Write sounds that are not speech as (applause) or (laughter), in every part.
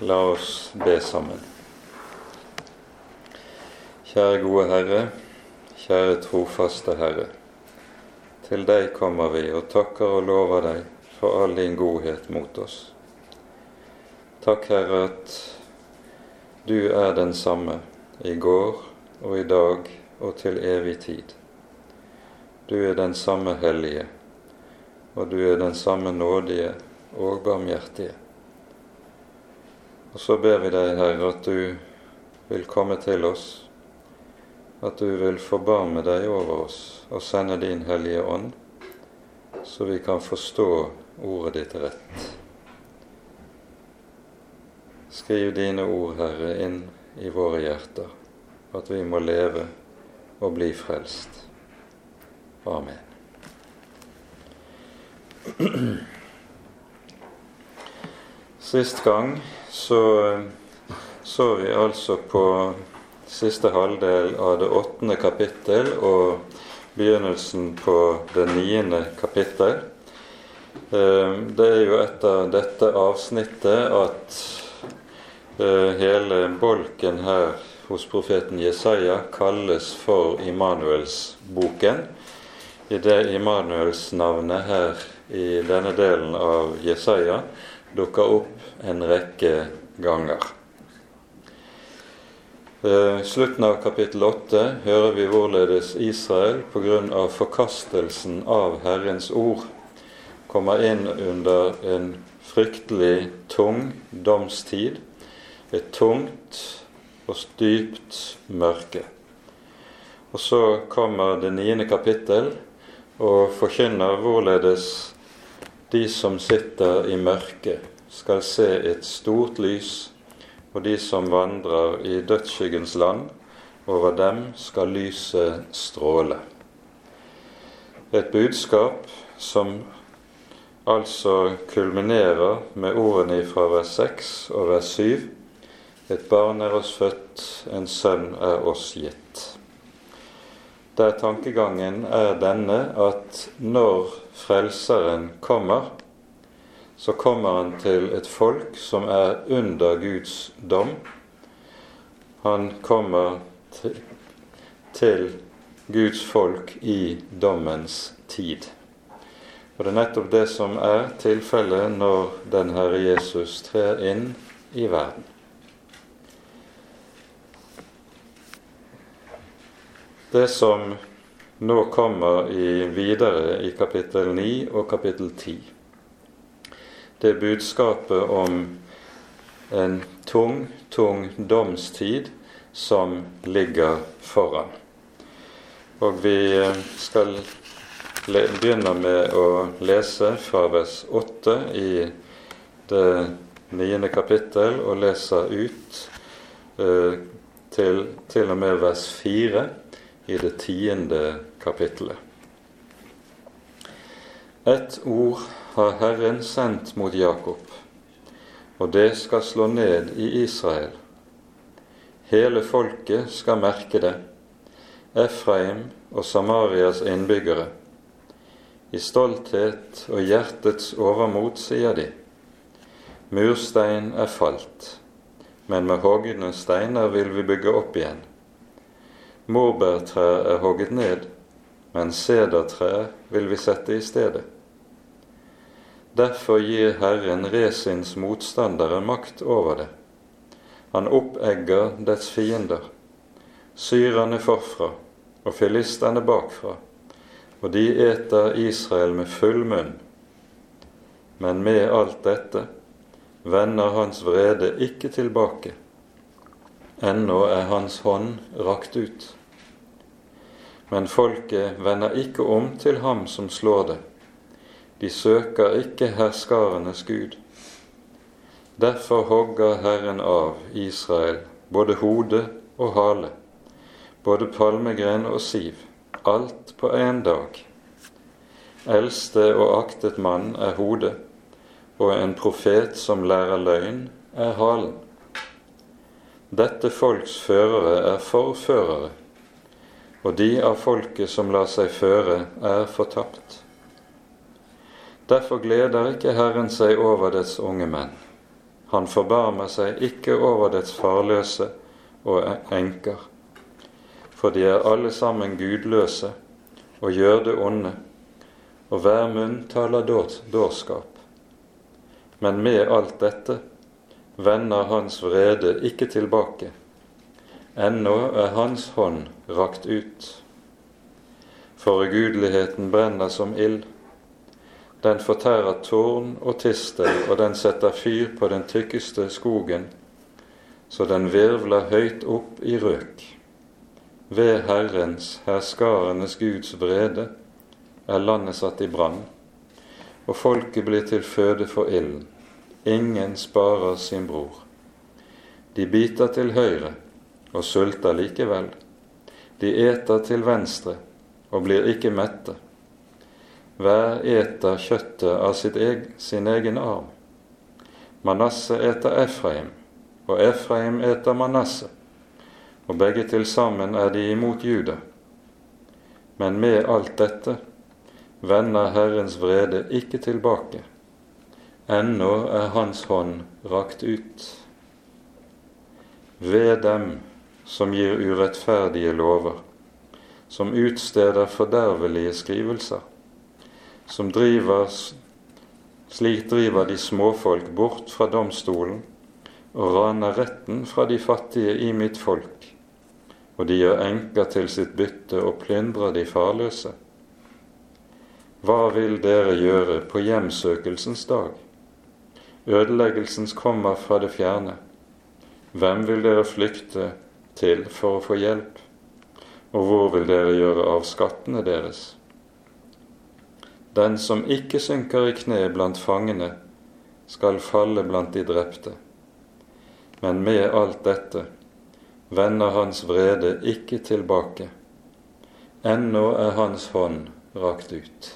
La oss be sammen. Kjære gode Herre, kjære trofaste Herre. Til deg kommer vi og takker og lover deg for all din godhet mot oss. Takk, Herre, at du er den samme i går og i dag og til evig tid. Du er den samme hellige, og du er den samme nådige og barmhjertige. Og så ber vi deg, Herre, at du vil komme til oss, at du vil forbarme deg over oss og sende din Hellige Ånd, så vi kan forstå ordet ditt rett. Skriv dine ord, Herre, inn i våre hjerter, at vi må leve og bli frelst. Amen. (clears throat) Sist gang så eh, så vi altså på siste halvdel av det åttende kapittel og begynnelsen på det niende kapittel. Eh, det er jo etter dette avsnittet at eh, hele bolken her hos profeten Jesaja kalles for Immanuelsboken. I det Immanuelsnavnet her i denne delen av Jesaja dukker opp en rekke ganger. Ved slutten av kapittel 8 hører vi hvorledes Israel pga. forkastelsen av Herrens ord kommer inn under en fryktelig tung domstid, et tungt og dypt mørke. Og så kommer det niende kapittel og forkynner hvorledes de som sitter i mørket, skal se et stort lys, og de som vandrer i dødsskyggens land, over dem skal lyset stråle. Et budskap som altså kulminerer med ordene fra vers 6 og vers 7. Et barn er oss født, en sønn er oss gitt. Der tankegangen er denne at når Frelseren kommer, så kommer han til et folk som er under Guds dom. Han kommer til, Guds folk i dommens tid. Og det er nettopp det som er tilfellet når den Herre Jesus trer inn i verden. Det som nå kommer i videre i kapittel 9 og kapittel 10, det budskapet om en tung, tung domstid som ligger foran. Og vi eh, skal begynne med å lese fra vers 8 i det niende kapittel og leser ut eh, til, til og med vers 4 i det tiende kapittelet. Et ord har Herren sendt mot Jakob, og det skal slå ned i Israel. Hele folket skal merke det, Efraim og Samarias innbyggere. I stolthet og hjertets overmot sier de, murstein er falt, men med hogne steiner vil vi bygge opp igjen. Morbærtrær er hogget ned, men sedertrær vil vi sette i stedet. Derfor gir Herren Resins motstandere makt over det. Han oppegger dets fiender, syrerne forfra og filistene bakfra, og de eter Israel med full munn. Men med alt dette vender hans vrede ikke tilbake. Ennå er hans hånd rakt ut. Men folket vender ikke om til ham som slår det de søker ikke herskarenes Gud. Derfor hogger Herren av Israel både hode og hale, både palmegren og siv, alt på én dag. Eldste og aktet mann er hodet, og en profet som lærer løgn, er halen. Dette folks førere er forførere, og de av folket som lar seg føre, er fortapt. Derfor gleder ikke Herren seg over dets unge menn. Han forbarmer seg ikke over dets farløse og enker, for de er alle sammen gudløse og gjør det onde, og hver munn taler dårskap. Men med alt dette vender hans vrede ikke tilbake. Ennå er hans hånd rakt ut. For ugudeligheten brenner som ild den fortærer tårn og tistel, og den setter fyr på den tykkeste skogen, så den virvler høyt opp i røk. Ved Herrens, herskarenes Guds vrede, er landet satt i brann, og folket blir til føde for ilden. Ingen sparer sin bror. De biter til høyre og sulter likevel. De eter til venstre og blir ikke mette. Hver eter kjøttet av eg, sin egen arm. Manasse eter Efraim, og Efraim eter Manasse, og begge til sammen er de imot Juda. Men med alt dette vender Herrens vrede ikke tilbake. Ennå er Hans hånd rakt ut. Ved dem som gir urettferdige lover, som utsteder fordervelige skrivelser som driver Slik driver de småfolk bort fra domstolen og raner retten fra de fattige i mitt folk, og de gjør enker til sitt bytte og plyndrer de farløse. Hva vil dere gjøre på hjemsøkelsens dag? Ødeleggelsens kommer fra det fjerne. Hvem vil dere flykte til for å få hjelp? Og hvor vil dere gjøre av skattene deres? Den som ikke synker i kne blant fangene, skal falle blant de drepte. Men med alt dette vender hans vrede ikke tilbake. Ennå er hans hånd rakt ut.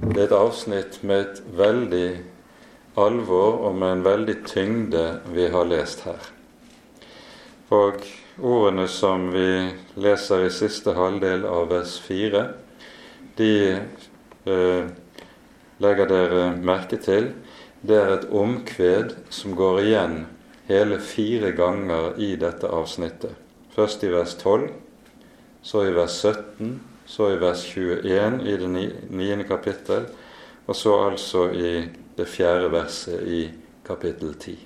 Det er et avsnitt med et veldig alvor og med en veldig tyngde vi har lest her. Og ordene som vi leser i siste halvdel av vers 4, de eh, legger dere merke til. Det er et omkved som går igjen hele fire ganger i dette avsnittet. Først i vers 12, så i vers 17, så i vers 21 i det niende kapittel, og så altså i det fjerde verset i kapittel 10.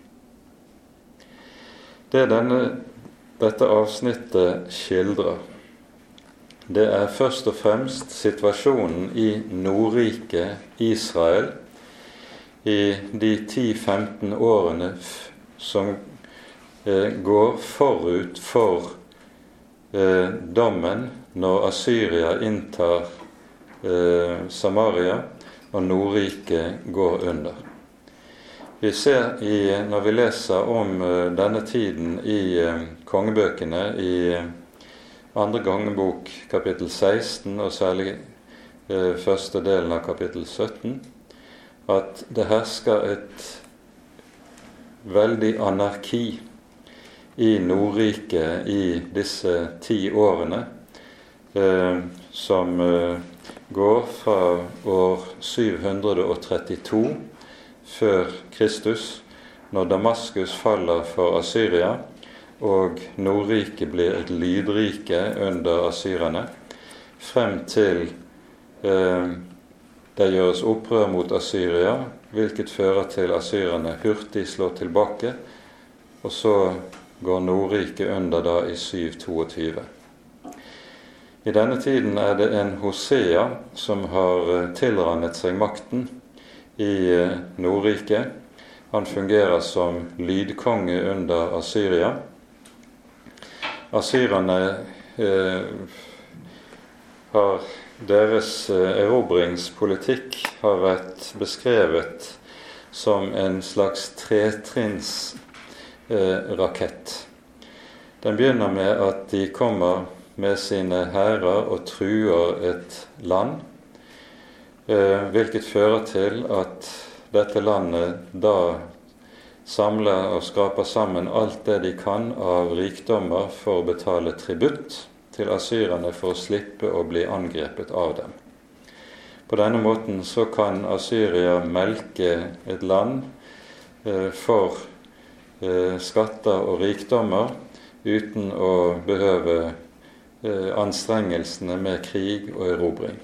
Det denne dette avsnittet skildrer, det er først og fremst situasjonen i Nordriket Israel i de 10-15 årene som eh, går forut for eh, dommen når Asyria inntar eh, Samaria og Nordriket går under. Vi ser i, når vi leser om uh, denne tiden i uh, kongebøkene, i uh, andre gangebok kapittel 16, og særlig første delen av kapittel 17, at det hersker et veldig anarki i Nordriket i disse ti årene, som går fra år 732 før Kristus, når Damaskus faller for Asyria og Nordriket blir et lydrike under asyrerne, frem til eh, det gjøres opprør mot Asyria, hvilket fører til asyrerne hurtig slår tilbake, og så går Nordriket under da i 722. I denne tiden er det en Hosea som har eh, tilrannet seg makten i eh, Nordriket. Han fungerer som lydkonge under Asyria. Asyrerne eh, har Deres eh, erobringspolitikk har vært beskrevet som en slags tretrinnsrakett. Eh, Den begynner med at de kommer med sine hærer og truer et land hvilket fører til at dette landet da samler og skraper sammen alt det de kan av rikdommer for å betale tributt til asyrerne for å slippe å bli angrepet av dem. På denne måten så kan Asyria melke et land eh, for eh, skatter og rikdommer uten å behøve eh, anstrengelsene med krig og erobring.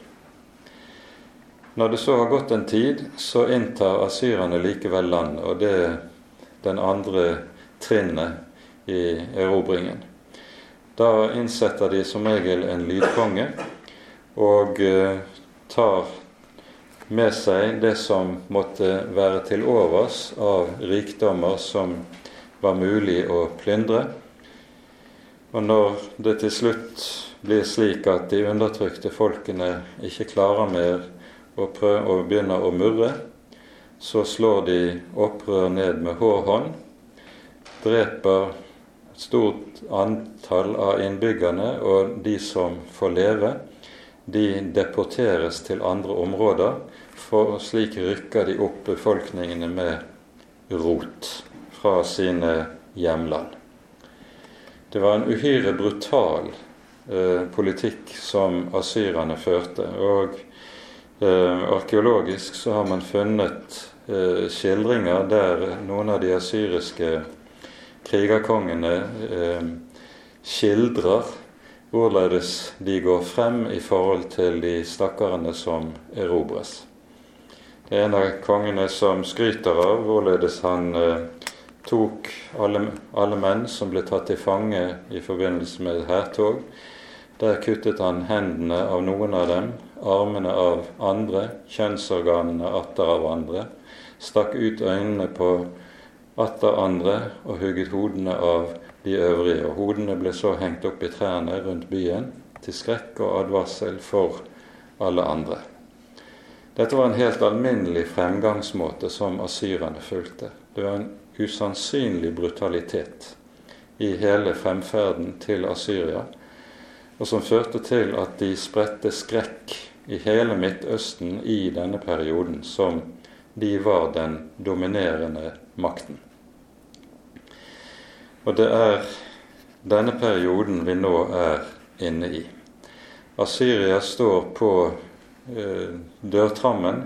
Når det så har gått en tid, så inntar asyrerne likevel landet, og det er den andre trinnet i erobringen. Da innsetter de som regel en lydkonge og eh, tar med seg det som måtte være til overs av rikdommer som var mulig å plyndre. Og når det til slutt blir slik at de undertrykte folkene ikke klarer mer og, prøver, og begynner å murre, så slår de opprør ned med hård hånd, dreper stort antall av innbyggerne, og de som får leve, de deporteres til andre områder, for slik rykker de opp befolkningene med rot fra sine hjemland. Det var en uhyre brutal eh, politikk som asyrerne førte. Og arkeologisk så har man funnet eh, skildringer der noen av de asyriske krigerkongene eh, skildrer hvorledes de går frem i forhold til de stakkarene som erobres. Det er en av kongene som skryter av hvorledes han eh, tok alle, alle, menn som ble tatt til fange i forbindelse med hærtog. Der kuttet han hendene av noen av dem, armene av andre, kjønnsorganene atter av andre, stakk ut øynene på atter andre og hugget hodene av de øvrige. Og hodene ble så hengt opp i trærne rundt byen til skrekk og advarsel for alle andre. Dette var en helt alminnelig fremgangsmåte som asyrerne fulgte. Det var en usannsynlig brutalitet i hele fremferden til Asyria, og som førte til at de spredte skrekk i hele Midtøsten i denne perioden, som de var den dominerende makten. Og det er denne perioden vi nå er inne i. Assyria står på eh, dørtrammen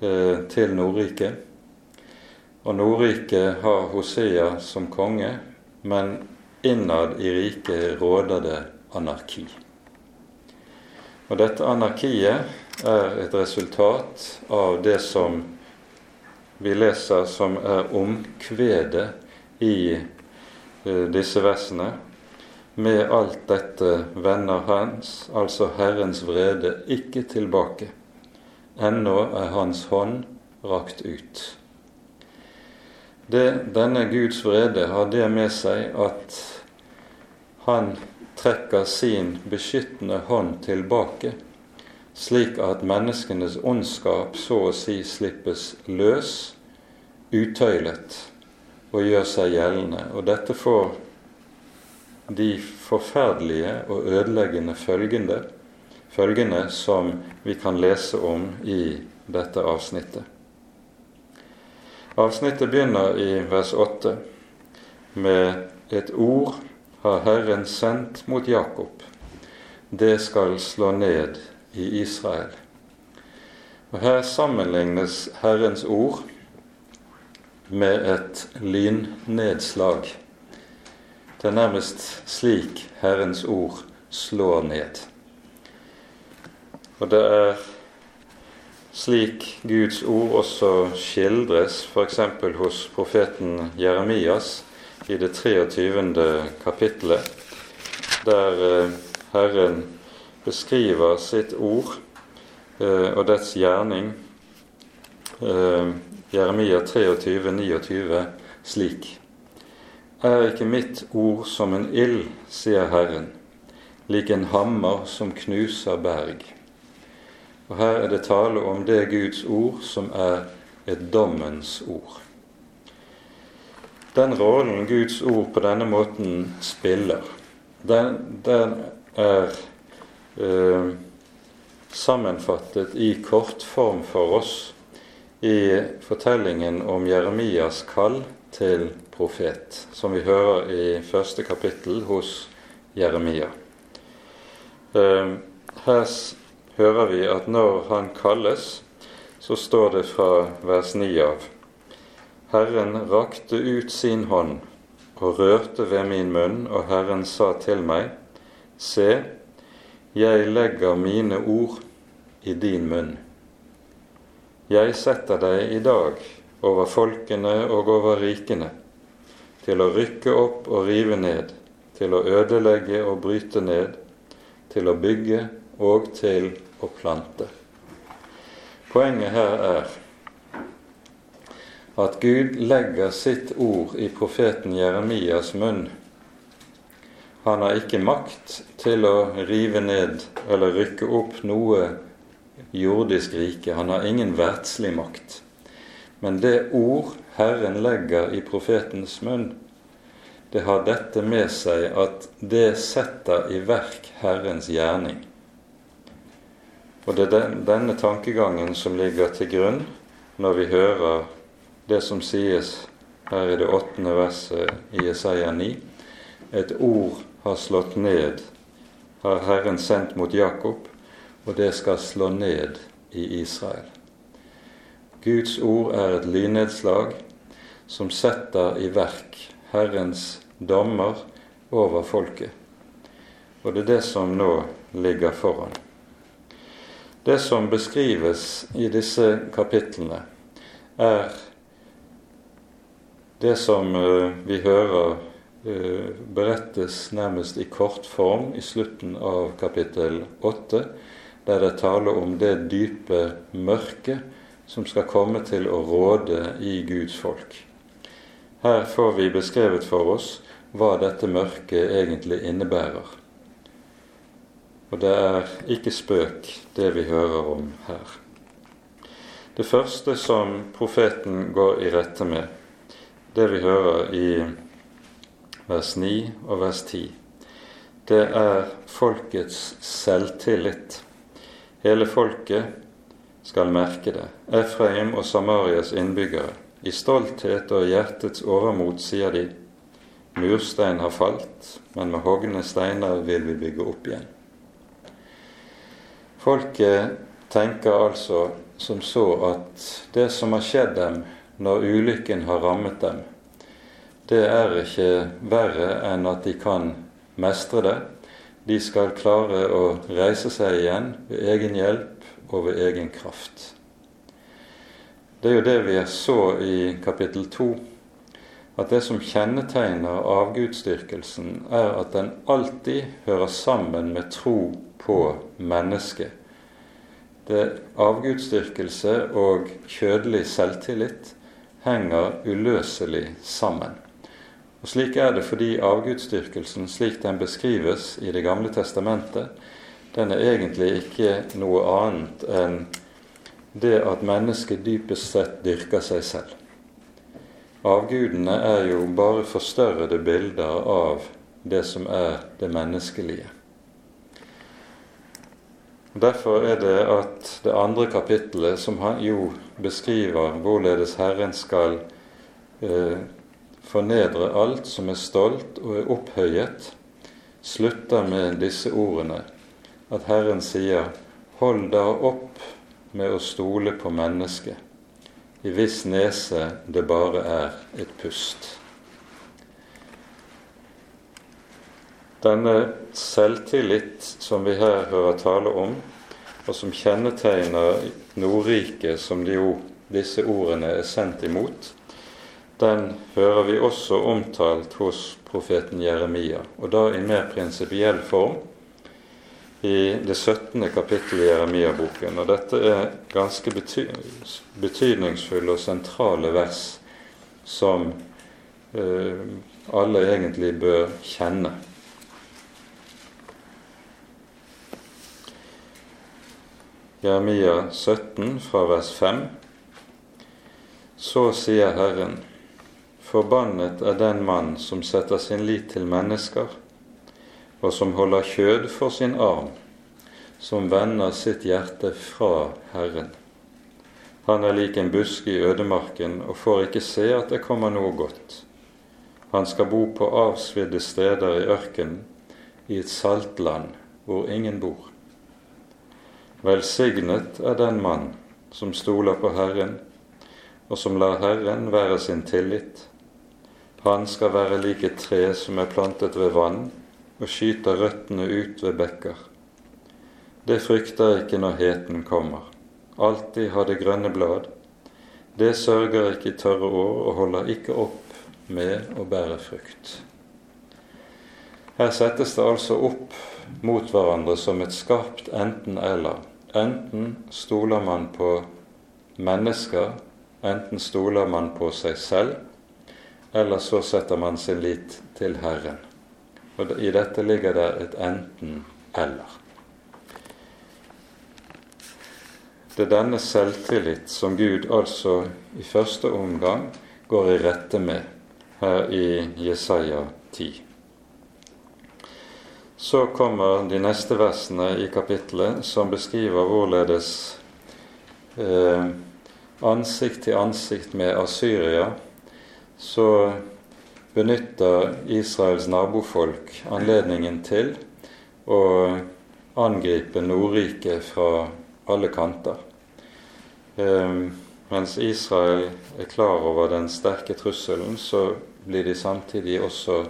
eh, til Nordriket. Og Nordriket har Hosea som konge, men innad i riket råder det anarki. Og dette anarkiet er et resultat av det som vi leser som er omkvedet i Eh, disse versene. Med alt dette vender hans, altså Herrens vrede, ikke tilbake. Ennå er hans hånd rakt ut. Det, denne Guds vrede har det med seg at han trekker sin beskyttende hånd tilbake, slik at menneskenes ondskap så å si slippes løs, utøylet og gjør seg gjeldende. Og dette får de forferdelige og ødeleggende følgende, følgende som vi kan lese om i dette avsnittet. Avsnittet begynner i vers 8 med et ord har Herren sendt mot Jakob. Det skal slå ned i Israel. Og Her sammenlignes Herrens ord med et lynnedslag. Det er nærmest slik Herrens ord slår ned. Og det er slik Guds ord også skildres f.eks. hos profeten Jeremias i det 23. kapittelet, der eh, Herren beskriver sitt ord eh, og dets gjerning eh, Jeremia 23, 29 slik. Er ikke mitt ord som en ild, sier Herren, lik en hammer som knuser berg. Og her er det tale om det Guds ord som er et dommens ord. Den rollen Guds ord på denne måten spiller, den, den er eh, sammenfattet i kortform for oss i fortellingen om Jeremias kall til profet, som vi hører i første kapittel hos Jeremia. Eh, her hører vi at når han kalles, så står det fra vers 9 av Herren rakte ut sin hånd og rørte ved min munn, og Herren sa til meg, Se, jeg legger mine ord i din munn. Jeg setter deg i dag over folkene og over rikene, til å rykke opp og rive ned, til å ødelegge og bryte ned, til å bygge og til å plante. Poenget her er at Gud legger sitt ord i profeten Jeremias munn. Han har ikke makt til å rive ned eller rykke opp noe jordisk rike. Han har ingen verdslig makt. Men det ord Herren legger i profetens munn, det har dette med seg at det setter i verk Herrens gjerning. Og det er denne tankegangen som ligger til grunn når vi hører det som sies her i det åttende verset i Jesaja 9. Et ord har slått ned, har Herren sendt mot Jakob, og det skal slå ned i Israel. Guds ord er et lynnedslag som setter i verk Herrens dommer over folket. Og det er det som nå ligger foran. Det som beskrives i disse kapitlene, er det som eh, vi hører eh, berettes nærmest i kort form i slutten av kapittel 8, der det taler om det dype mørket som skal komme til å råde i Guds folk. Her får vi beskrevet for oss hva dette mørket egentlig innebærer. Og det er ikke spøk, det vi hører om her. Det første som profeten går i rette med, det vi hører i vers 9 og vers 10, det er folkets selvtillit. Hele folket skal merke det. Efraim og Samarias innbyggere. I stolthet og hjertets overmot sier de, murstein har falt, men med hogne steiner vil vi bygge opp igjen. Folket tenker altså som så at det som har skjedd dem når ulykken har rammet dem, det er ikke verre enn at de kan mestre det, de skal klare å reise seg igjen ved egen hjelp og ved egen kraft. Det er jo det vi så i kapittel 2, at det som kjennetegner avgudsdyrkelsen, er at den alltid hører sammen med tro på mennesket. Det Avgudsdyrkelse og kjødelig selvtillit henger uløselig sammen. Og Slik er det fordi avgudsdyrkelsen, slik den beskrives i Det gamle testamentet, den er egentlig ikke noe annet enn det at mennesket dypest sett dyrker seg selv. Avgudene er jo bare forstørrede bilder av det som er det menneskelige. Derfor er det at det andre kapittelet, som han jo beskriver hvorledes Herren skal eh, fornedre alt som er stolt og er opphøyet, slutter med disse ordene, at Herren sier, hold da opp med å stole på mennesket, i hvis nese det bare er et pust. Denne selvtillit som vi her hører tale om, og som kjennetegner Nordriket, som de jo, disse ordene er sendt imot, den hører vi også omtalt hos profeten Jeremia, og da i mer prinsipiell form i det 17. kapittelet i Jeremia-boken. Og dette er ganske bety betydningsfulle og sentrale vers som eh, alle egentlig bør kjenne. Jeremia 17 fra vers 5. Så sier Herren, Forbannet er den mann som setter sin lit til mennesker, og som holder kjød for sin arm, som vender sitt hjerte fra Herren. Han er lik en busk i ødemarken og får ikke se at det kommer noe godt. Han skal bo på avsvidde steder i ørkenen, i et saltland hvor ingen bor. Velsignet er den mann som stoler på Herren, og som lar Herren være sin tillit. Han skal være lik et tre som er plantet ved vann, og skyter røttene ut ved bekker. Det frykter ikke når heten kommer. Alltid har det grønne blad. Det sørger ikke i tørre år og holder ikke opp med å bære frukt. Her settes det altså opp mot hverandre som et skarpt enten-eller. Enten stoler man på mennesker, enten stoler man på seg selv, eller så setter man sin lit til Herren. Og I dette ligger det et enten-eller. Det er denne selvtillit som Gud altså i første omgang går i rette med her i Jesaja 10. Så kommer de neste versene i kapittelet som beskriver hvorledes eh, ansikt til ansikt med Asyria så benytter Israels nabofolk anledningen til å angripe Nordriket fra alle kanter. Eh, mens Israel er klar over den sterke trusselen, så blir de samtidig også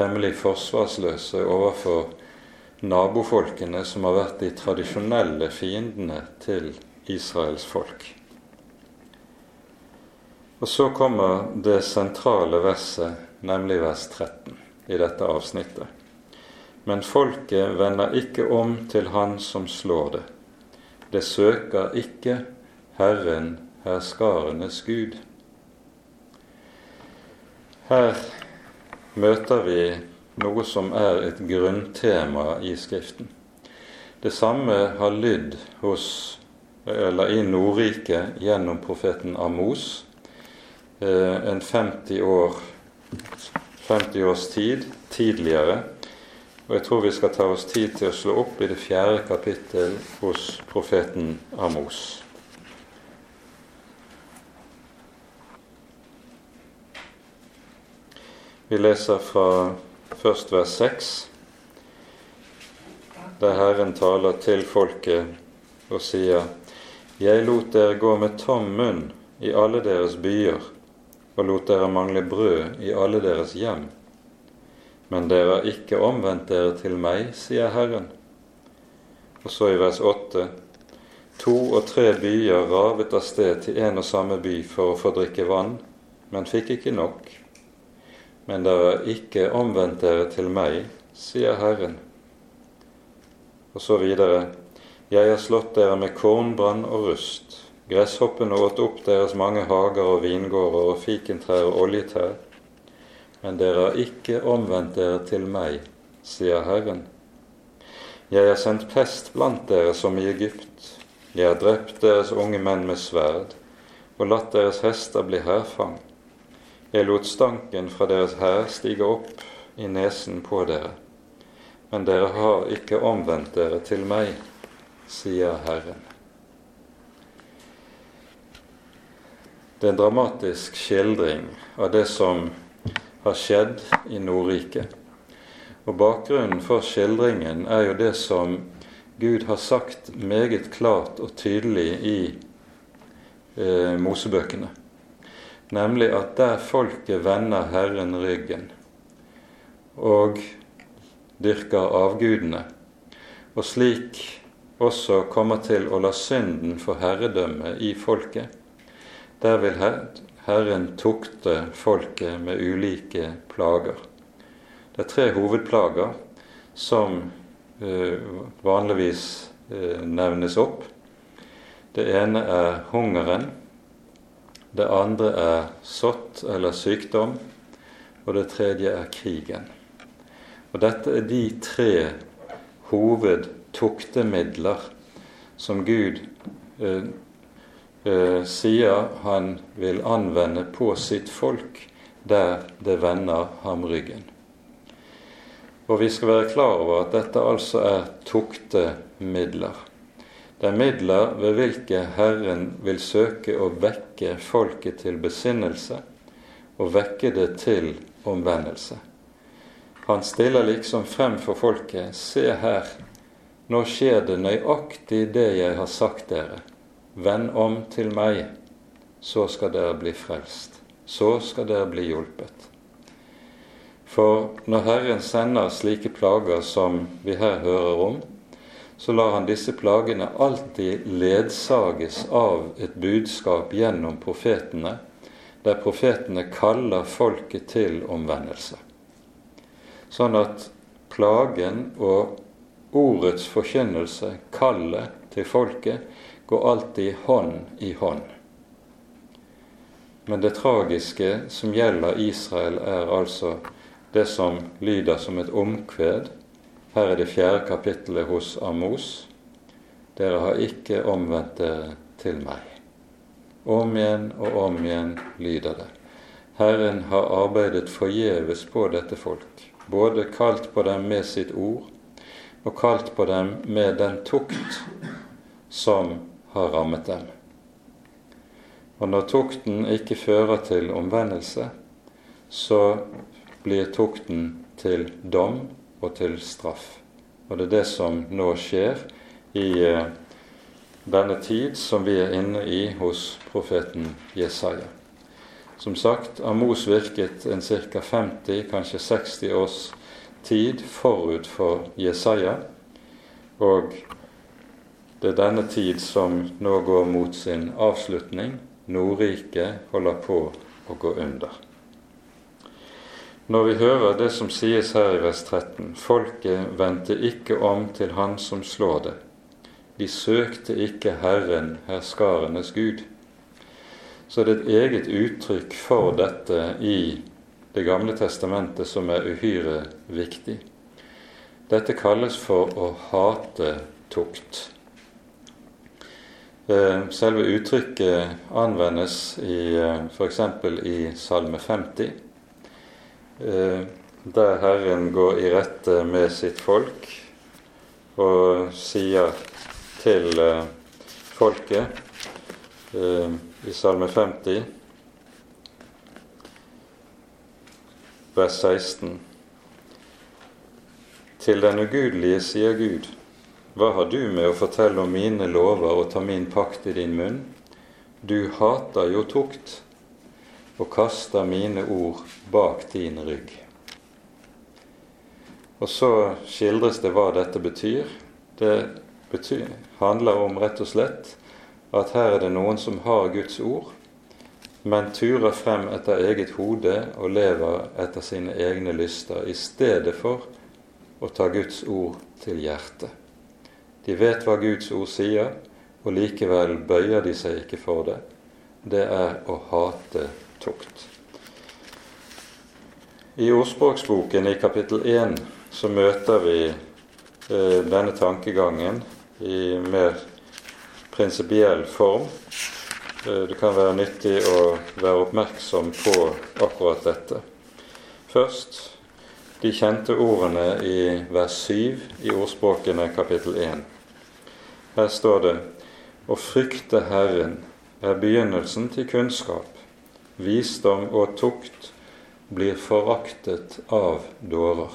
temmelig forsvarsløse overfor nabofolkene som har vært de tradisjonelle fiendene til Israels folk. Og så kommer det sentrale verset, nemlig vers 13, i dette avsnittet. Men folket vender ikke om til Han som slår det det søker ikke Herren herskarenes Gud. Her møter vi noe som er et grunntema i Skriften. Det samme har lydd hos, eller i Nordriket gjennom profeten Amos eh, en 50, år, 50 års tid tidligere og jeg tror vi skal ta oss tid til å slå opp i det fjerde kapittel hos profeten Amos. Vi leser fra først vers 6, der Herren taler til folket og sier:" Jeg lot dere gå med tom munn i alle deres byer, og lot dere mangle brød i alle deres hjem. Men dere har ikke omvendt dere til meg, sier Herren. Og så i vers 8.: To og tre byer ravet av sted til en og samme by for å få drikke vann, men fikk ikke nok. Men dere har ikke omvendt dere til meg, sier Herren. Og så videre. Jeg har slått dere med kornbrann og rust. Gresshoppene åt opp deres mange hager og vingårder og fikentrær og oljetrær men dere har ikke omvendt dere til meg, sier Herren. Jeg har sendt pest blant dere som i Egypt. Jeg har drept deres unge menn med sverd og latt deres hester bli hærfang. Jeg lot stanken fra deres hær stige opp i nesen på dere. Men dere har ikke omvendt dere til meg, sier Herren. Det er en dramatisk skildring av det som har skjedd i Nordriket. Og Bakgrunnen for skildringen er jo det som Gud har sagt meget klart og tydelig i eh, Mosebøkene. Nemlig at der folket vender Herren ryggen og dyrker avgudene, og slik også kommer til å la synden få herredømme i folket, der vil Herren tukte folket med ulike plager. Det er tre hovedplager som eh, vanligvis eh, nevnes opp. Det ene er hungeren. Det andre er sått eller sykdom. Og det tredje er krigen. Og dette er de tre hovedtuktemidler som Gud eh, eh, sier han vil anvende på sitt folk der det vender ham ryggen. Og vi skal være klar over at dette altså er tuktemidler. Det er midler ved hvilke Herren vil søke å vekke folket til besinnelse og vekke det til omvendelse. Han stiller liksom frem for folket Se her, nå skjer det nøyaktig det jeg har sagt dere. Vend om til meg, så skal dere bli frelst. Så skal dere bli hjulpet. For når Herren sender slike plager som vi her hører om, så lar han disse plagene alltid ledsages av et budskap gjennom profetene, der profetene kaller folket til omvendelse. Sånn at plagen og ordets forkynnelse, kallet til folket, går alltid hånd i hånd. Men det tragiske som gjelder Israel, er altså det som lyder som et omkved her er det fjerde kapittelet hos Amos. Dere har ikke omvendt dere til meg. Om igjen og om igjen lyder det. Herren har arbeidet forgjeves på dette folk, både kalt på dem med sitt ord og kalt på dem med den tukt som har rammet dem. Og når tukten ikke fører til omvendelse, så blir tukten til dom og til straff. Og det er det som nå skjer i eh, denne tid som vi er inne i hos profeten Jesaja. Som sagt, Amos virket en ca. 50, kanskje 60 års tid forut for Jesaja. Og det er denne tid som nå går mot sin avslutning. Nordriket holder på å gå under. Når vi hører det som sies her i vers 13 Folket vendte ikke om til Han som slår det. De søkte ikke Herren, herskarenes Gud. Så det er et eget uttrykk for dette i Det gamle testamentet som er uhyre viktig. Dette kalles for å hate tukt. Eh, selve uttrykket anvendes i f.eks. i Salme 50 Eh, der Herren går i rette med sitt folk og sier til eh, folket eh, i Salme 50, vers 16 Til den ugudelige sier Gud, hva har du med å fortelle om mine lover og ta min pakt i din munn? Du hater jo tukt og kaster mine ord bak din rygg. Og så skildres det hva dette betyr. Det betyr, handler om rett og slett at her er det noen som har Guds ord, men turer frem etter eget hode og lever etter sine egne lyster, i stedet for å ta Guds ord til hjertet. De vet hva Guds ord sier, og likevel bøyer de seg ikke for det. Det er å hate tukt. I ordspråksboken i kapittel 1 så møter vi eh, denne tankegangen i mer prinsipiell form. Eh, det kan være nyttig å være oppmerksom på akkurat dette. Først de kjente ordene i vers 7 i ordspråkene kapittel 1. Her står det å frykte Herren er begynnelsen til kunnskap visdom og tukt blir foraktet av dårer.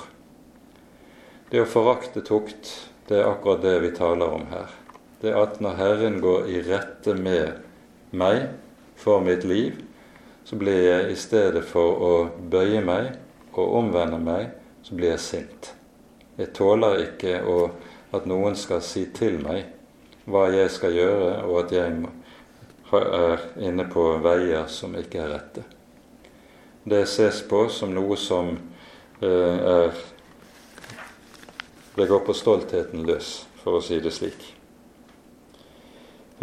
Det å forakte tukt, det er akkurat det vi taler om her. Det er at når Herren går i rette med meg for mitt liv, så blir jeg i stedet for å bøye meg og omvende meg, så blir jeg sint. Jeg tåler ikke å, at noen skal si til meg hva jeg skal gjøre, og at jeg er inne på veier som ikke er rette. Det ses på som noe som eh, er Det går på stoltheten løs, for å si det slik.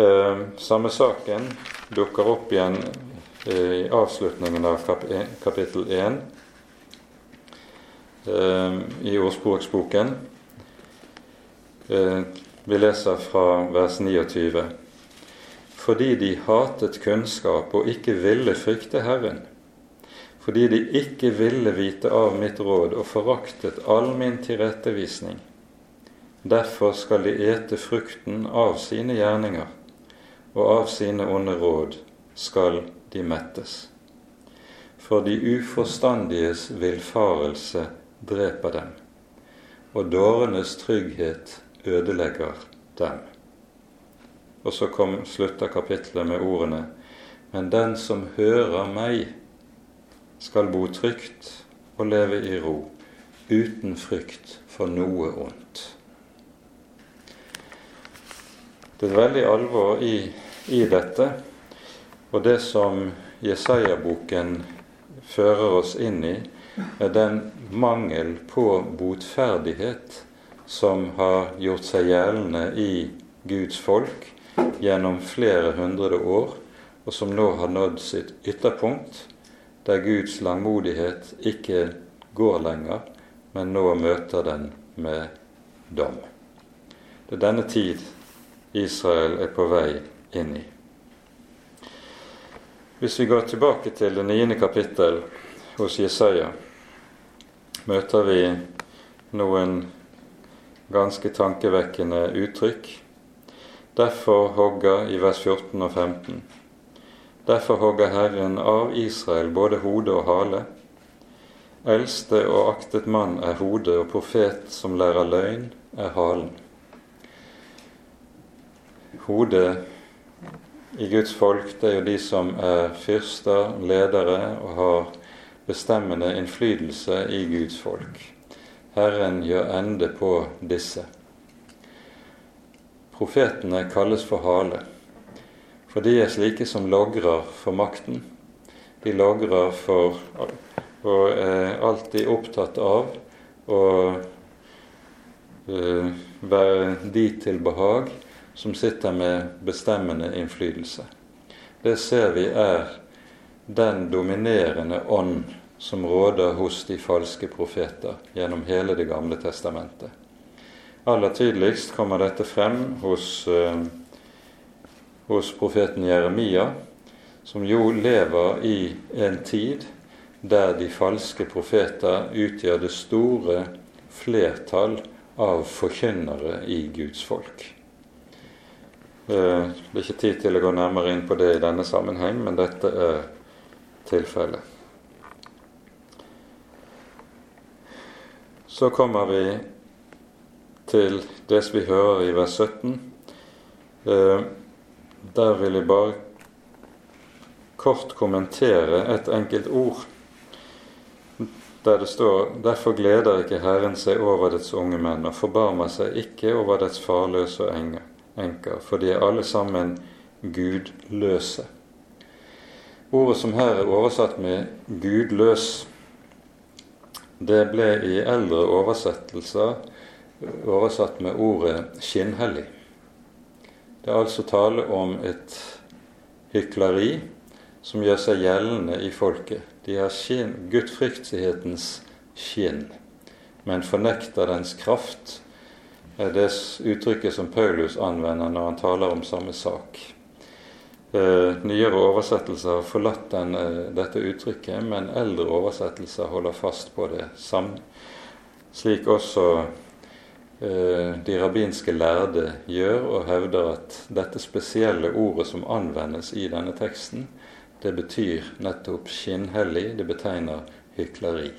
Eh, samme saken dukker opp igjen eh, i avslutningen av kap kapittel 1 i ordspråksboken. Vi leser fra vers 29 fordi de hatet kunnskap og ikke ville frykte Herren, fordi de ikke ville vite av mitt råd og foraktet all min tilrettevisning. Derfor skal de ete frukten av sine gjerninger, og av sine onde råd skal de mettes. For de uforstandiges villfarelse dreper dem, og dårenes trygghet ødelegger dem. Og så kom, slutter kapitlet med ordene Men den som hører meg, skal bo trygt og leve i ro, uten frykt for noe ondt. Det er veldig alvor i, i dette, og det som Jesaja-boken fører oss inn i, er den mangel på botferdighet som har gjort seg gjeldende i Guds folk gjennom flere hundre år, og som nå har nådd sitt ytterpunkt, der Guds langmodighet ikke går lenger, men nå møter den med dom. Det er denne tid Israel er på vei inn i. Hvis vi går tilbake til det niende kapittel hos Jesaja, møter vi noen ganske tankevekkende uttrykk Derfor hogger i vers 14 og 15. Derfor hogger Herren av Israel både hode og hale. Eldste og aktet mann er hodet, og profet som lærer løgn, er halen. Hodet i Guds folk, det er jo de som er fyrster, ledere og har bestemmende innflytelse i Guds folk. Herren gjør ende på disse. Profetene kalles for hale, for de er slike som logrer for makten. De logrer for og er alltid opptatt av å uh, være de til behag som sitter med bestemmende innflytelse. Det ser vi er den dominerende ånd som råder hos de falske profeter gjennom hele Det gamle testamentet. Aller tydeligst kommer dette frem hos, eh, hos profeten Jeremia, som jo lever i en tid der de falske profeter utgjør det store flertall av forkynnere i Guds folk. Eh, det er ikke tid til å gå nærmere inn på det i denne sammenheng, men dette er tilfellet. Så kommer vi til det som vi hører i vers 17. Der vil jeg bare kort kommentere et enkelt ord der det står Derfor gleder ikke Herren seg over dets unge menn og forbarmer seg ikke over dets farløse enker, for de er alle sammen gudløse. Ordet som her er oversatt med 'gudløs', det ble i eldre oversettelser oversatt med ordet 'skinnhellig'. Det er altså tale om et hykleri som gjør seg gjeldende i folket. De har skinn, gudfryktighetens skinn, men fornekter dens kraft, er det uttrykket som Paulus anvender når han taler om samme sak. Eh, nyere oversettelser har forlatt den, eh, dette uttrykket, men eldre oversettelser holder fast på det samme. Slik også Eh, de rabbinske lærde gjør, og hevder at dette spesielle ordet som anvendes i denne teksten, det betyr nettopp skinnhellig. Det betegner hykleri.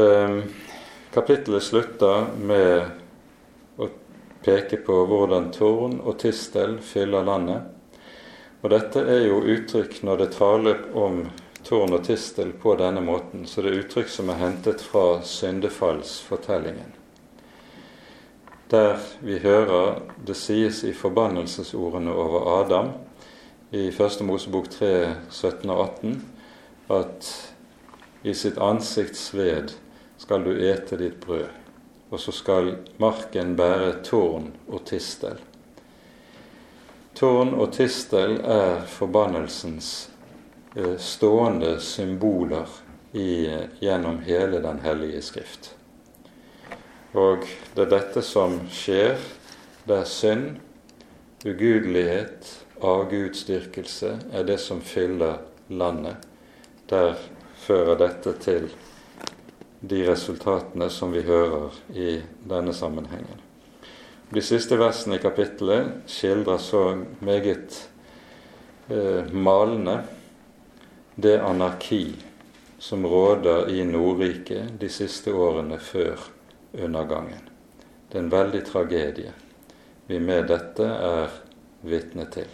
Eh, kapittelet slutter med å peke på hvordan tårn og tistel fyller landet. Og dette er jo uttrykk når det taler om tårn og tistel på denne måten, så det er uttrykk som er hentet fra syndefallsfortellingen. Der vi hører det sies i forbannelsesordene over Adam i 1. Mosebok 3, 17 og 18 at i sitt ansikts sved skal du ete ditt brød, og så skal marken bære tårn og tistel. Tårn og tistel er forbannelsens stående symboler i, gjennom hele Den hellige skrift. Og det er dette som skjer der synd, ugudelighet, avgudsdyrkelse er det som fyller landet. Der fører dette til de resultatene som vi hører i denne sammenhengen. De siste versene i kapittelet skildrer så meget eh, malende det anarki som råder i Nordriket de siste årene før undergangen. Det er en veldig tragedie vi med dette er vitne til.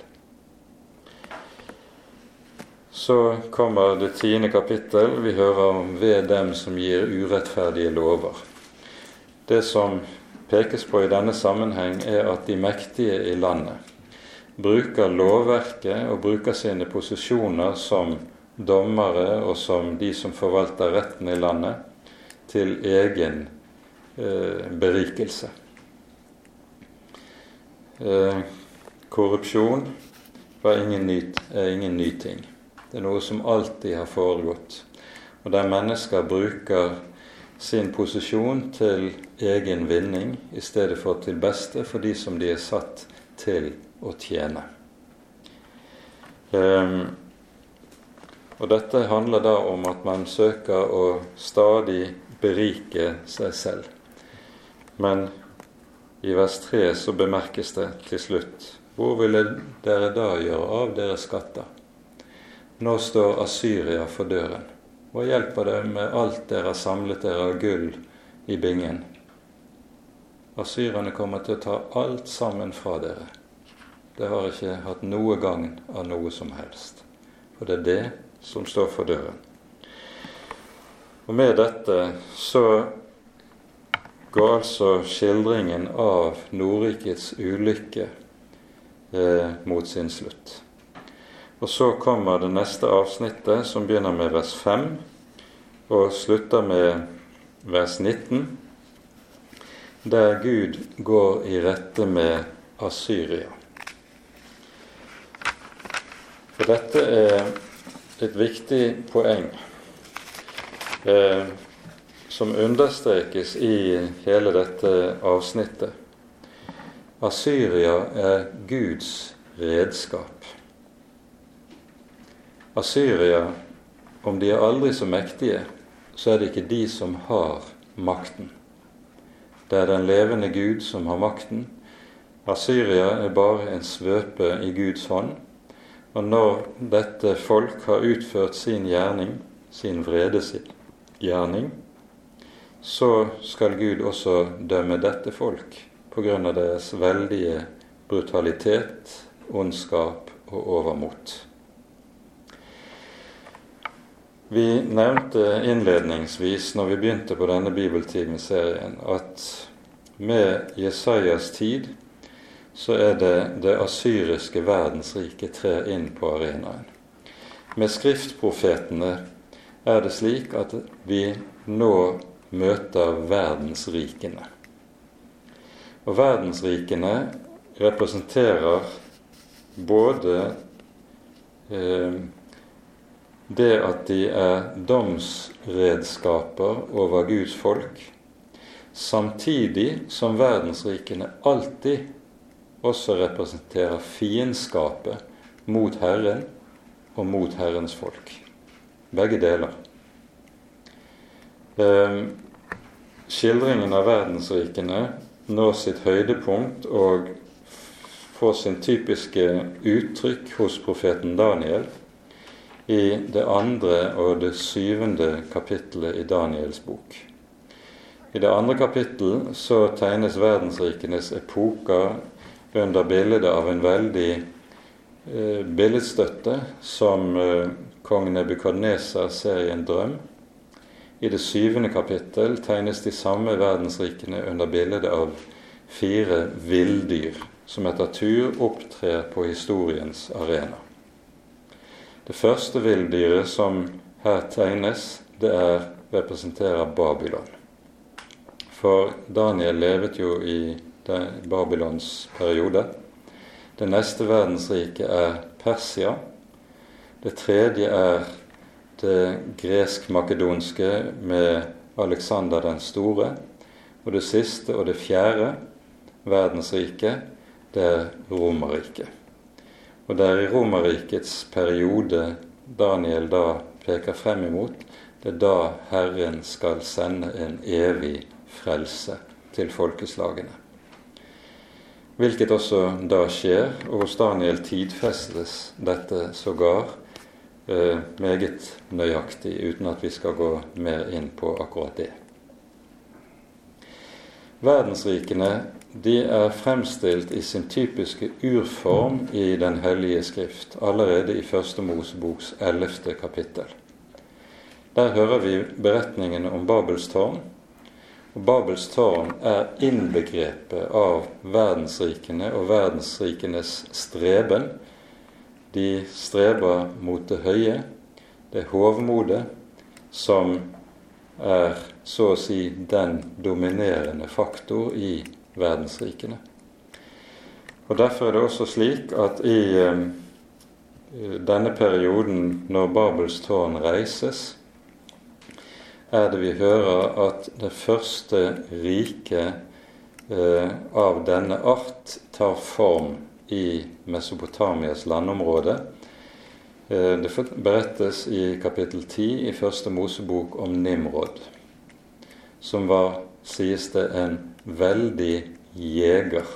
Så kommer det tiende kapittel. Vi hører om ved dem som gir urettferdige lover. Det som pekes på i denne sammenheng, er at de mektige i landet bruker lovverket og bruker sine posisjoner som dommere og som de som forvalter retten i landet, til egen eh, berikelse. Eh, korrupsjon ingen ny, er ingen ny ting. Det er noe som alltid har foregått. Og der mennesker bruker sin posisjon til egen vinning i stedet for til beste for de som de er satt til å tjene. Um, og dette handler da om at man søker å stadig berike seg selv. Men i vers 3 så bemerkes det til slutt Hvor ville dere da gjøre av deres skatter? Nå står Asyria for døren. Hva hjelper det med alt dere har samlet dere av gull i bingen? Asyrerne kommer til å ta alt sammen fra dere. Det har ikke hatt noe gagn av noe som helst. For det er det som står for døren. Og med dette så går altså skildringen av Nordrikets ulykke eh, mot sin slutt. Og så kommer det neste avsnittet, som begynner med vers 5 og slutter med vers 19, der Gud går i rette med Asyria. For dette er et viktig poeng eh, som understrekes i hele dette avsnittet. Asyria er Guds redskap. Asyria, om de er aldri så mektige, så er det ikke de som har makten. Det er den levende Gud som har makten. Asyria er bare en svøpe i Guds hånd og når dette folk har utført sin gjerning, sin vredes gjerning, så skal Gud også dømme dette folk på grunn av deres veldige brutalitet, ondskap og overmot. Vi nevnte innledningsvis når vi begynte på denne bibeltimeserien, at med Jesajas tid så er det det asyriske verdensriket trer inn på arenaen. Med skriftprofetene er det slik at vi nå møter verdensrikene. Og verdensrikene representerer både eh, det at de er domsredskaper over Guds folk, samtidig som verdensrikene alltid også representerer fiendskapet mot Herren og mot Herrens folk. Begge deler. Eh, skildringen av verdensrikene når sitt høydepunkt og får sin typiske uttrykk hos profeten Daniel i det andre og det syvende kapittelet i Daniels bok. I det andre kapittelet så tegnes verdensrikenes epoker under bildet av en veldig eh, billedstøtte som eh, kong Nebukadneser ser i en drøm. I det syvende kapittel tegnes de samme verdensrikene under bildet av fire villdyr som etter tur opptrer på historiens arena. Det første villdyret som her tegnes, det er, representerer Babylon. For Daniel levet jo i Babylons periode. Det neste verdensriket er Persia. Det tredje er det gresk-makedonske med Alexander den store. Og det siste og det fjerde verdensriket, det er Romerriket. Og det er i Romerrikets periode Daniel da peker frem imot. Det er da Herren skal sende en evig frelse til folkeslagene. Hvilket også da skjer, og hos Daniel tidfestes dette sågar eh, meget nøyaktig, uten at vi skal gå mer inn på akkurat det. verdensrikene de er fremstilt i sin typiske urform i Den hellige skrift allerede i Første Moseboks ellevte kapittel. Der hører vi beretningene om Babels tårn. Og Babels tårn er innbegrepet av verdensrikene og verdensrikenes streben. De streber mot det høye, det hovmodet, som er så å si den dominerende faktor i verdensrikene. Og Derfor er det også slik at i eh, denne perioden når Babels tårn reises, er det vi hører at det første riket eh, av denne art tar form i Mesopotamias landområde Eh, det berettes i kapittel 10 i Første Mosebok om Nimrod, som var, sies det, en veldig jeger.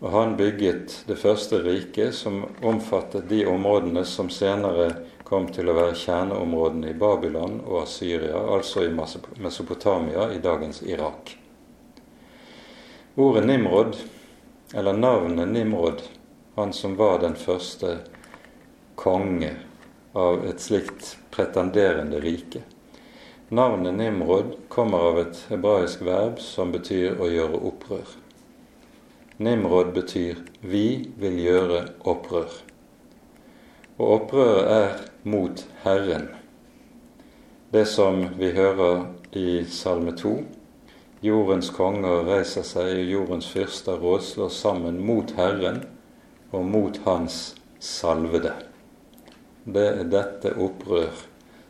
Og han bygget det første riket, som omfattet de områdene som senere kom til å være kjerneområdene i Babylon og Syria, altså i Mesopotamia, i dagens Irak. Ordet Nimrod, eller navnet Nimrod, han som var den første konge av et slikt pretenderende rike. Navnet Nimrod kommer av et hebraisk verb som betyr å gjøre opprør. Nimrod betyr 'vi vil gjøre opprør'. Og opprøret er mot Herren. Det som vi hører i Salme 2. Jordens konger reiser seg, og jordens fyrster rådslår sammen mot Herren og mot Hans salvede det er dette opprør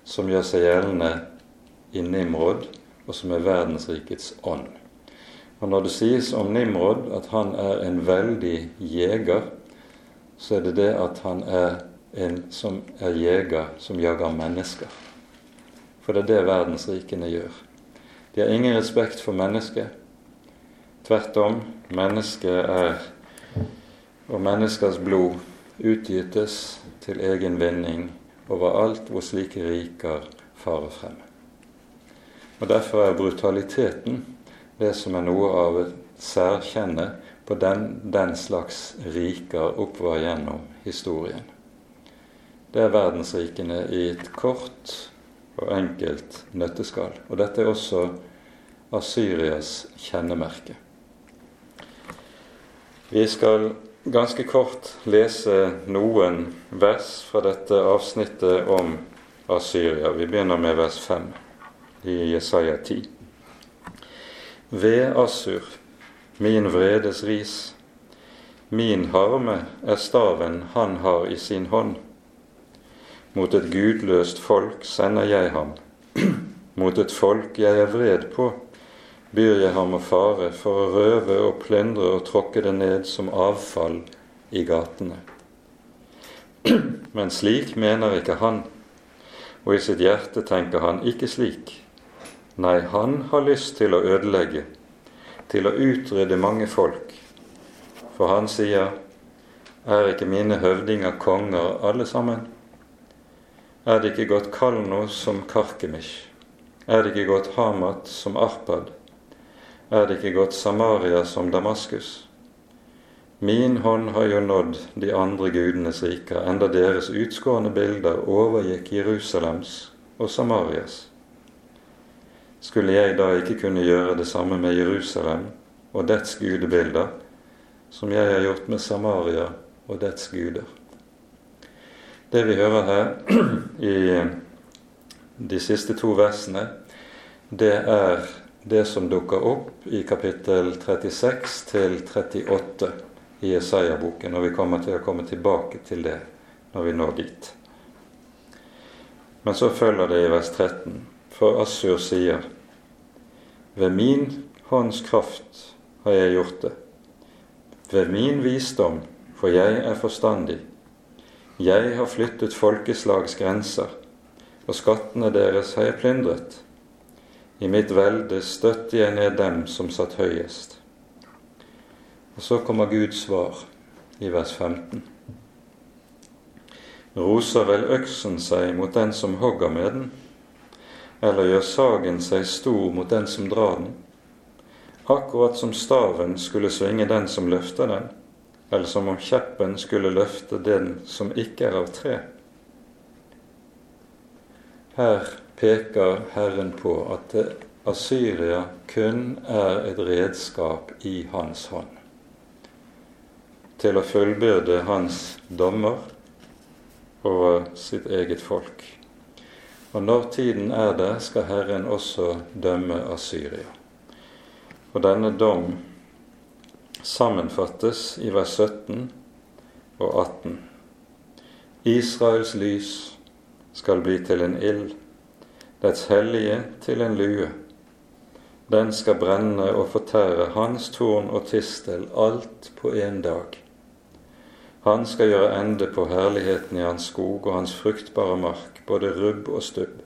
som gjør seg gjeldende i Nimrod, og som er verdensrikets ånd. Og Når det sies om Nimrod at han er en veldig jeger, så er det det at han er en som er jeger, som jager mennesker. For det er det verdensrikene gjør. De har ingen respekt for mennesket. Tvert om, mennesket er og menneskers blod utgytes til egen vinning overalt hvor slike riker farer frem. Og Derfor er brutaliteten det som er noe av et særkjenne på den, den slags riker oppover gjennom historien. Det er verdensrikene i et kort og enkelt nøtteskall. Og dette er også Asyrias kjennemerke. Vi skal ganske kort lese noen vers fra dette avsnittet om Asyria. Vi begynner med vers 5 i Jesaja 10. Ved Assur, min vredes ris, min harme er staven han har i sin hånd. Mot et gudløst folk sender jeg ham, mot et folk jeg er vred på byr jeg ham å fare for å røve og plyndre og tråkke det ned som avfall i gatene. Men slik mener ikke han, og i sitt hjerte tenker han ikke slik. Nei, han har lyst til å ødelegge, til å utrydde mange folk. For han sier, er ikke mine høvdinger konger alle sammen? Er det ikke gått Kalno som Karkemish? Er det ikke gått Hamat som Arpad? er det ikke gått Samaria som Damaskus? Min hånd har jo nådd de andre gudenes riker, enda deres utskårne bilder overgikk Jerusalems og Samarias. Skulle jeg da ikke kunne gjøre det samme med Jerusalem og dets gudebilder, som jeg har gjort med Samaria og dets guder? Det vi hører her (clears throat) i de siste to versene, det er det som dukker opp i kapittel 36 til 38 i Jesaja-boken, og vi kommer til å komme tilbake til det når vi når dit. Men så følger det i vers 13, for Assur sier:" Ved min hånds kraft har jeg gjort det. Ved min visdom, for jeg er forstandig. Jeg har flyttet folkeslags grenser, og skattene deres har jeg plyndret. I mitt velde støtte jeg ned dem som satt høyest. Og så kommer Guds svar i vers 15. Roser vel øksen seg mot den som hogger med den, eller gjør sagen seg stor mot den som drar den? akkurat som staven skulle svinge den som løfter den, eller som om kjeppen skulle løfte den som ikke er av tre. Her peker Herren på at Asyria kun er et redskap i hans hånd til å fullbyrde hans dommer over sitt eget folk. Og når tiden er der, skal Herren også dømme Asyria. Og denne dom sammenfattes i vers 17 og 18. Israels lys skal bli til en ild, dets hellige til en lue. Den skal brenne og fortære hans torn og tistel, alt på én dag. Han skal gjøre ende på herligheten i hans skog og hans fruktbare mark, både rubb og stubb.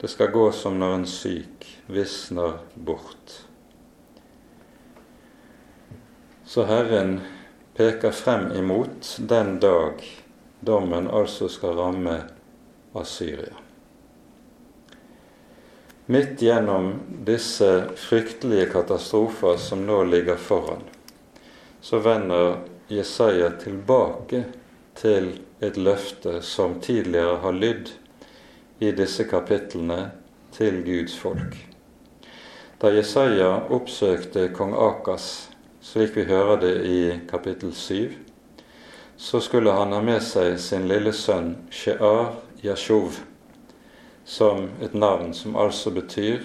Det skal gå som når en syk visner bort. Så Herren peker frem imot den dag dommen altså skal ramme Asyria. Midt gjennom disse fryktelige katastrofer som nå ligger foran, så vender Jesaja tilbake til et løfte som tidligere har lydd i disse kapitlene til Guds folk. Da Jesaja oppsøkte kong Akas slik vi hører det i kapittel 7, så skulle han ha med seg sin lille sønn Shear Yashuv, som et navn som altså betyr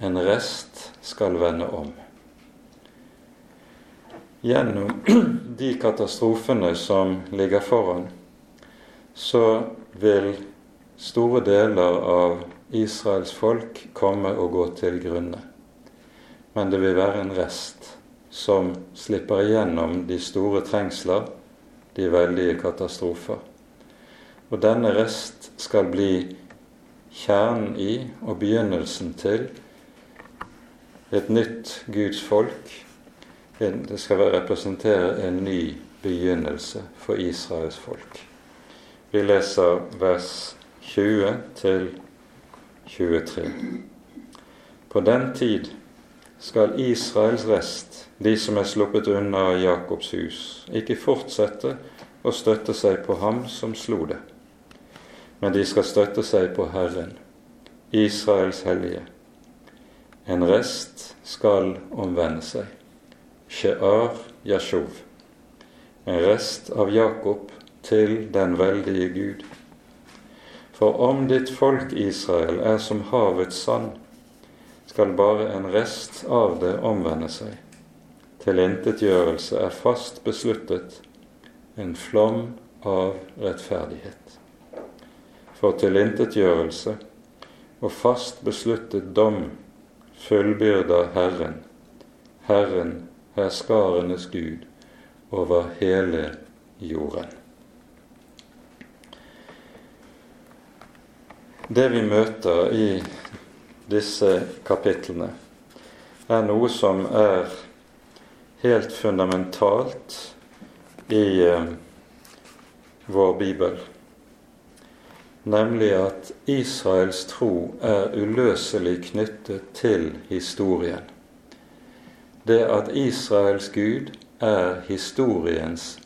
'en rest skal vende om'. Gjennom (clears throat) de katastrofene som ligger foran, så vil store deler av Israels folk komme og gå til grunne. Men det vil være en rest som slipper igjennom de store trengsler, de veldige katastrofer. Og denne rest skal bli kjernen i og begynnelsen til et nytt Guds folk. Det skal representere en ny begynnelse for Israels folk. Vi leser vers 20 til 23. På den tid skal Israels rest de som er sluppet unna Jakobs hus, ikke fortsette å støtte seg på ham som slo det, men de skal støtte seg på Herren, Israels hellige. En rest skal omvende seg. Shear Yashov. En rest av Jakob til den veldige Gud. For om ditt folk Israel er som havets sand, skal bare en rest av det omvende seg tilintetgjørelse er fast besluttet, en flom av rettferdighet. For tilintetgjørelse og fast besluttet dom fullbyrder Herren, Herren herskarenes Gud, over hele jorden. Det vi møter i disse kapitlene, er noe som er helt fundamentalt i eh, vår bibel, nemlig at Israels tro er uløselig knyttet til historien. Det at Israels Gud er historiens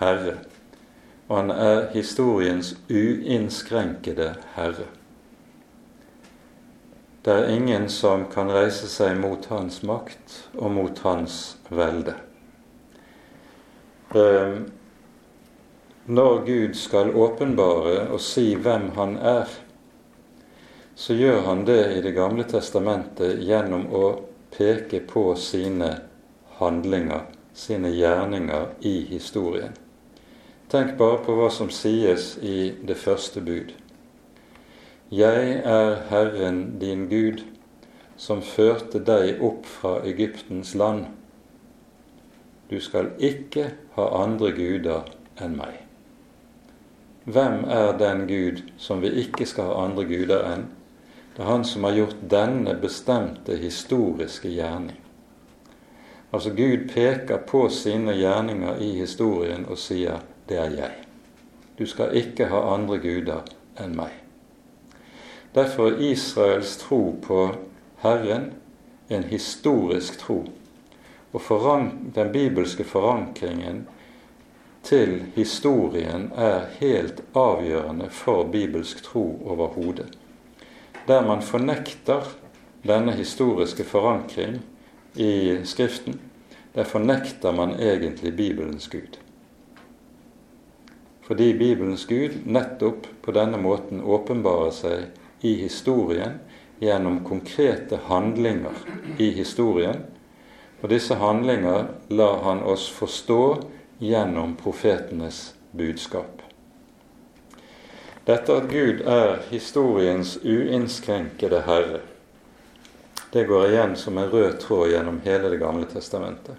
herre, og han er historiens uinnskrenkede herre. Det er ingen som kan reise seg mot hans makt og mot hans velde. Ehm, når Gud skal åpenbare og si hvem han er, så gjør han det i Det gamle testamentet gjennom å peke på sine handlinger, sine gjerninger i historien. Tenk bare på hva som sies i det første bud. Jeg er Herren din Gud, som førte deg opp fra Egyptens land. Du skal ikke ha andre guder enn meg. Hvem er den Gud som vi ikke skal ha andre guder enn? Det er han som har gjort denne bestemte historiske gjerning. Altså Gud peker på sine gjerninger i historien og sier 'det er jeg'. Du skal ikke ha andre guder enn meg. Derfor er Israels tro på Herren en historisk tro. Og den bibelske forankringen til historien er helt avgjørende for bibelsk tro overhodet. Der man fornekter denne historiske forankring i Skriften, der fornekter man egentlig Bibelens Gud. Fordi Bibelens Gud nettopp på denne måten åpenbarer seg i historien gjennom konkrete handlinger i historien. Og disse handlinger lar han oss forstå gjennom profetenes budskap. Dette at Gud er historiens uinnskrenkede herre, det går igjen som en rød tråd gjennom hele Det gamle testamentet,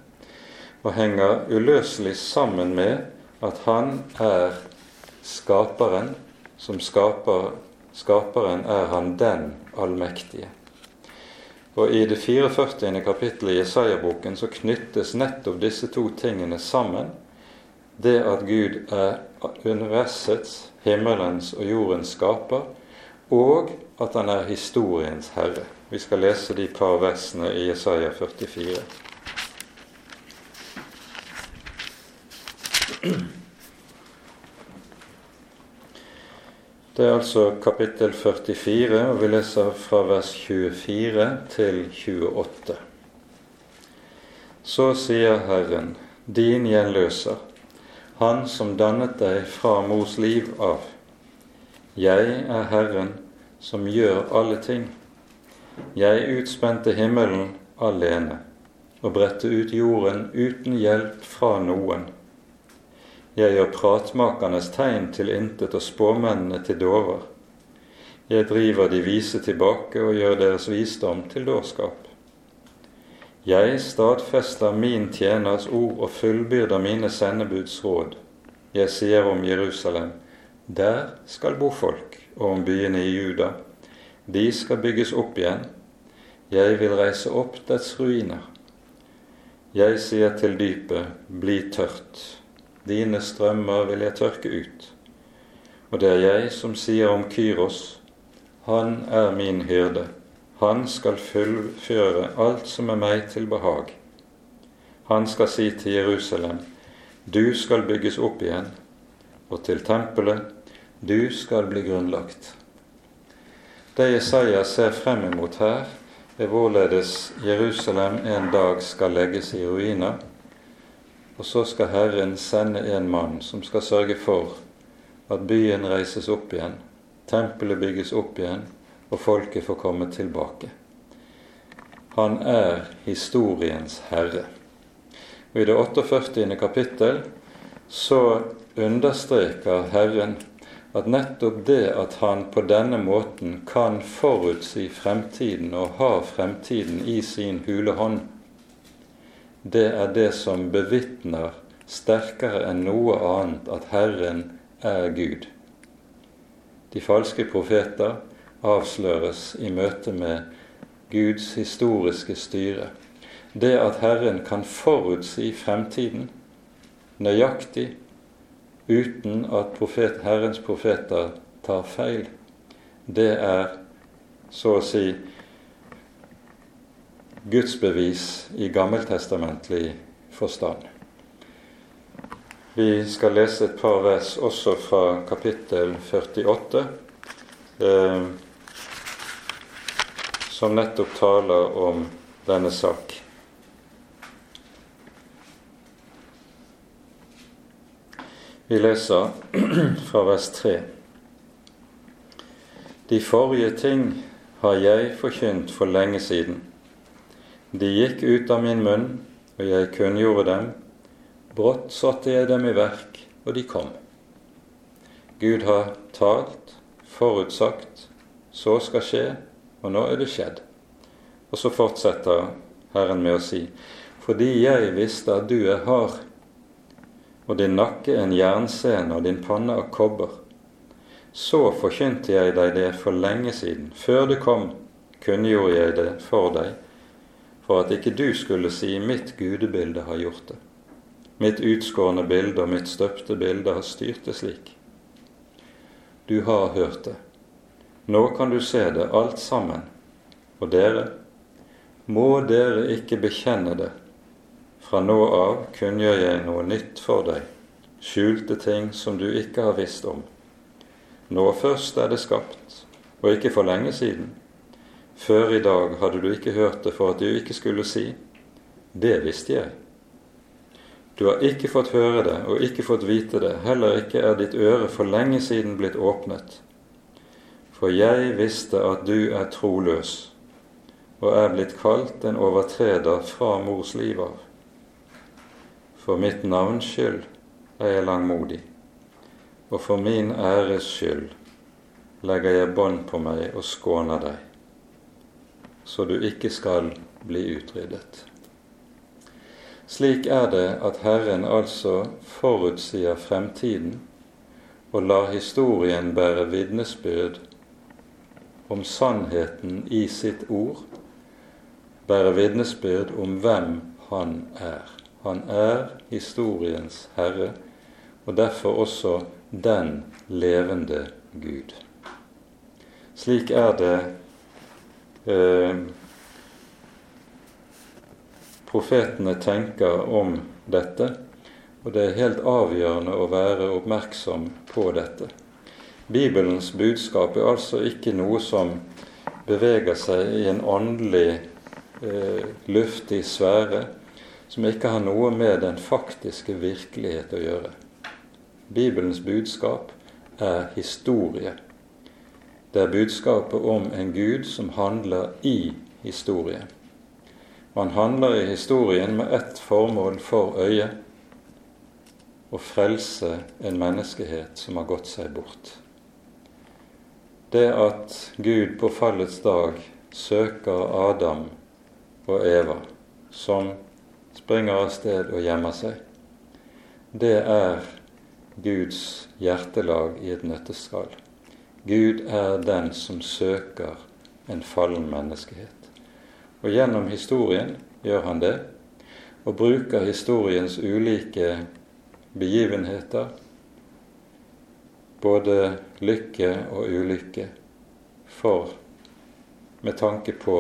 og henger uløselig sammen med at han er skaperen som skaper Skaperen er han den allmektige. Og I det 44. kapittelet i Jesaja-boken så knyttes nettopp disse to tingene sammen. Det at Gud er universets, himmelens og jordens skaper, og at han er historiens herre. Vi skal lese de par versene i Jesaja 44. Det er altså kapittel 44, og vi leser fra vers 24 til 28. Så sier Herren, din gjenløser, Han som dannet deg fra mors liv av. Jeg er Herren som gjør alle ting. Jeg utspente himmelen alene og bredte ut jorden uten hjelp fra noen. Jeg gjør pratmakernes tegn til intet og spåmennene til dårer. Jeg driver de vise tilbake og gjør deres visdom til dårskap. Jeg stadfester min tjeners ord og fullbyrder mine sendebuds råd. Jeg sier om Jerusalem, der skal bo folk, og om byene i Juda, de skal bygges opp igjen. Jeg vil reise opp dets ruiner. Jeg sier til dypet, bli tørt dine strømmer vil jeg tørke ut. Og det er jeg som sier om Kyros, han er min hyrde, han skal fullføre alt som er meg til behag. Han skal si til Jerusalem, du skal bygges opp igjen, og til tempelet, du skal bli grunnlagt. Det Jesaja ser frem imot her, er hvorledes Jerusalem en dag skal legges i ruiner, og så skal Herren sende en mann som skal sørge for at byen reises opp igjen, tempelet bygges opp igjen, og folket får komme tilbake. Han er historiens herre. Og I det 48. kapittel så understreker Herren at nettopp det at han på denne måten kan forutsi fremtiden og ha fremtiden i sin hule hånd, det er det som bevitner sterkere enn noe annet at Herren er Gud. De falske profeter avsløres i møte med Guds historiske styre. Det at Herren kan forutsi fremtiden nøyaktig uten at profet, Herrens profeter tar feil, det er så å si gudsbevis i gammeltestamentlig forstand. Vi skal lese et par vers også fra kapittel 48, eh, som nettopp taler om denne sak. Vi leser (clears throat) fra vers 3. De forrige ting har jeg forkynt for lenge siden de gikk ut av min munn, og jeg kunngjorde dem. Brått satte jeg dem i verk, og de kom. Gud har talt, forutsagt, så skal skje, og nå er det skjedd. Og så fortsetter Herren med å si, fordi jeg visste at du er hard, og din nakke en jernscene og din panne av kobber, så forkynte jeg deg det for lenge siden. Før du kom, kunngjorde jeg det for deg for at ikke du skulle si 'mitt gudebilde har gjort det'. Mitt utskårne bilde og mitt støpte bilde har styrt det slik. Du har hørt det. Nå kan du se det alt sammen. Og dere, må dere ikke bekjenne det. Fra nå av kunngjør jeg noe nytt for deg, skjulte ting som du ikke har visst om. Nå først er det skapt, og ikke for lenge siden. Før i dag hadde du ikke hørt det for at du ikke skulle si, det visste jeg. Du har ikke fått høre det og ikke fått vite det, heller ikke er ditt øre for lenge siden blitt åpnet. For jeg visste at du er troløs og er blitt kalt en overtreder fra mors liv av. For mitt navns skyld er jeg langmodig, og for min æres skyld legger jeg bånd på meg og skåner deg, så du ikke skal bli utryddet. Slik er det at Herren altså forutsier fremtiden og lar historien bære vitnesbyrd om sannheten i sitt ord, bære vitnesbyrd om hvem han er. Han er historiens herre, og derfor også den levende Gud. Slik er det eh, profetene tenker om dette, og det er helt avgjørende å være oppmerksom på dette. Bibelens budskap er altså ikke noe som beveger seg i en åndelig, eh, luftig sfære som ikke har noe med den faktiske virkelighet å gjøre. Bibelens budskap er historie. Det er budskapet om en Gud som handler i historien. Han handler i historien med ett formål for øyet å frelse en menneskehet som har gått seg bort det at Gud på fallets dag søker Adam og Eva, som springer av sted og gjemmer seg, det er Guds hjertelag i et nøtteskall. Gud er den som søker en fallen menneskehet. Og gjennom historien gjør han det, og bruker historiens ulike begivenheter både lykke og ulykke for med tanke på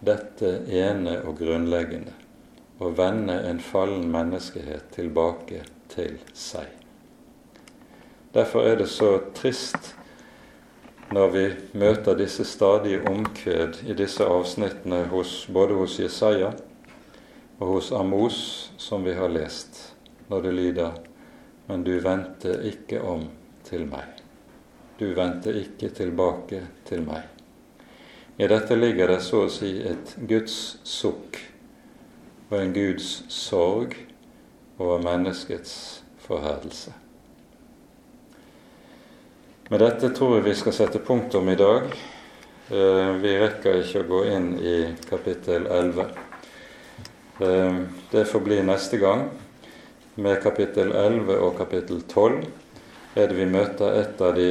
dette ene og grunnleggende å vende en fallen menneskehet tilbake til seg. Derfor er det så trist når vi møter disse stadige omkved i disse avsnittene hos, både hos Jesaja og hos Amos, som vi har lest, når det lyder Men du vendte ikke om til meg. Du vendte ikke tilbake til meg. I dette ligger det så å si et Guds sukk og en Guds sorg over menneskets forherdelse. Med dette tror jeg vi skal sette punktum i dag. Eh, vi rekker ikke å gå inn i kapittel 11. Eh, det får bli neste gang med kapittel 11 og kapittel 12 er det vi møter et av de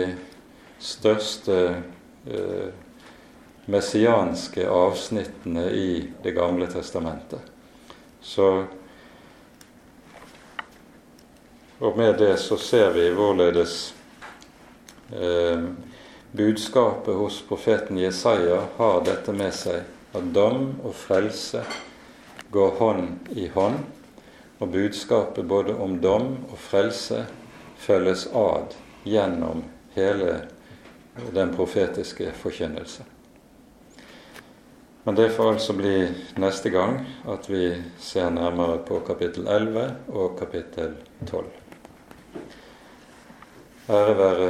største eh, messianske avsnittene i Det gamle testamentet. Så Og med det så ser vi hvorledes budskapet hos profeten Jesaja har dette med seg, at dom og frelse går hånd i hånd, og budskapet både om dom og frelse følges ad gjennom hele den profetiske forkynnelse. Men det får altså bli neste gang at vi ser nærmere på kapittel 11 og kapittel 12. Ære være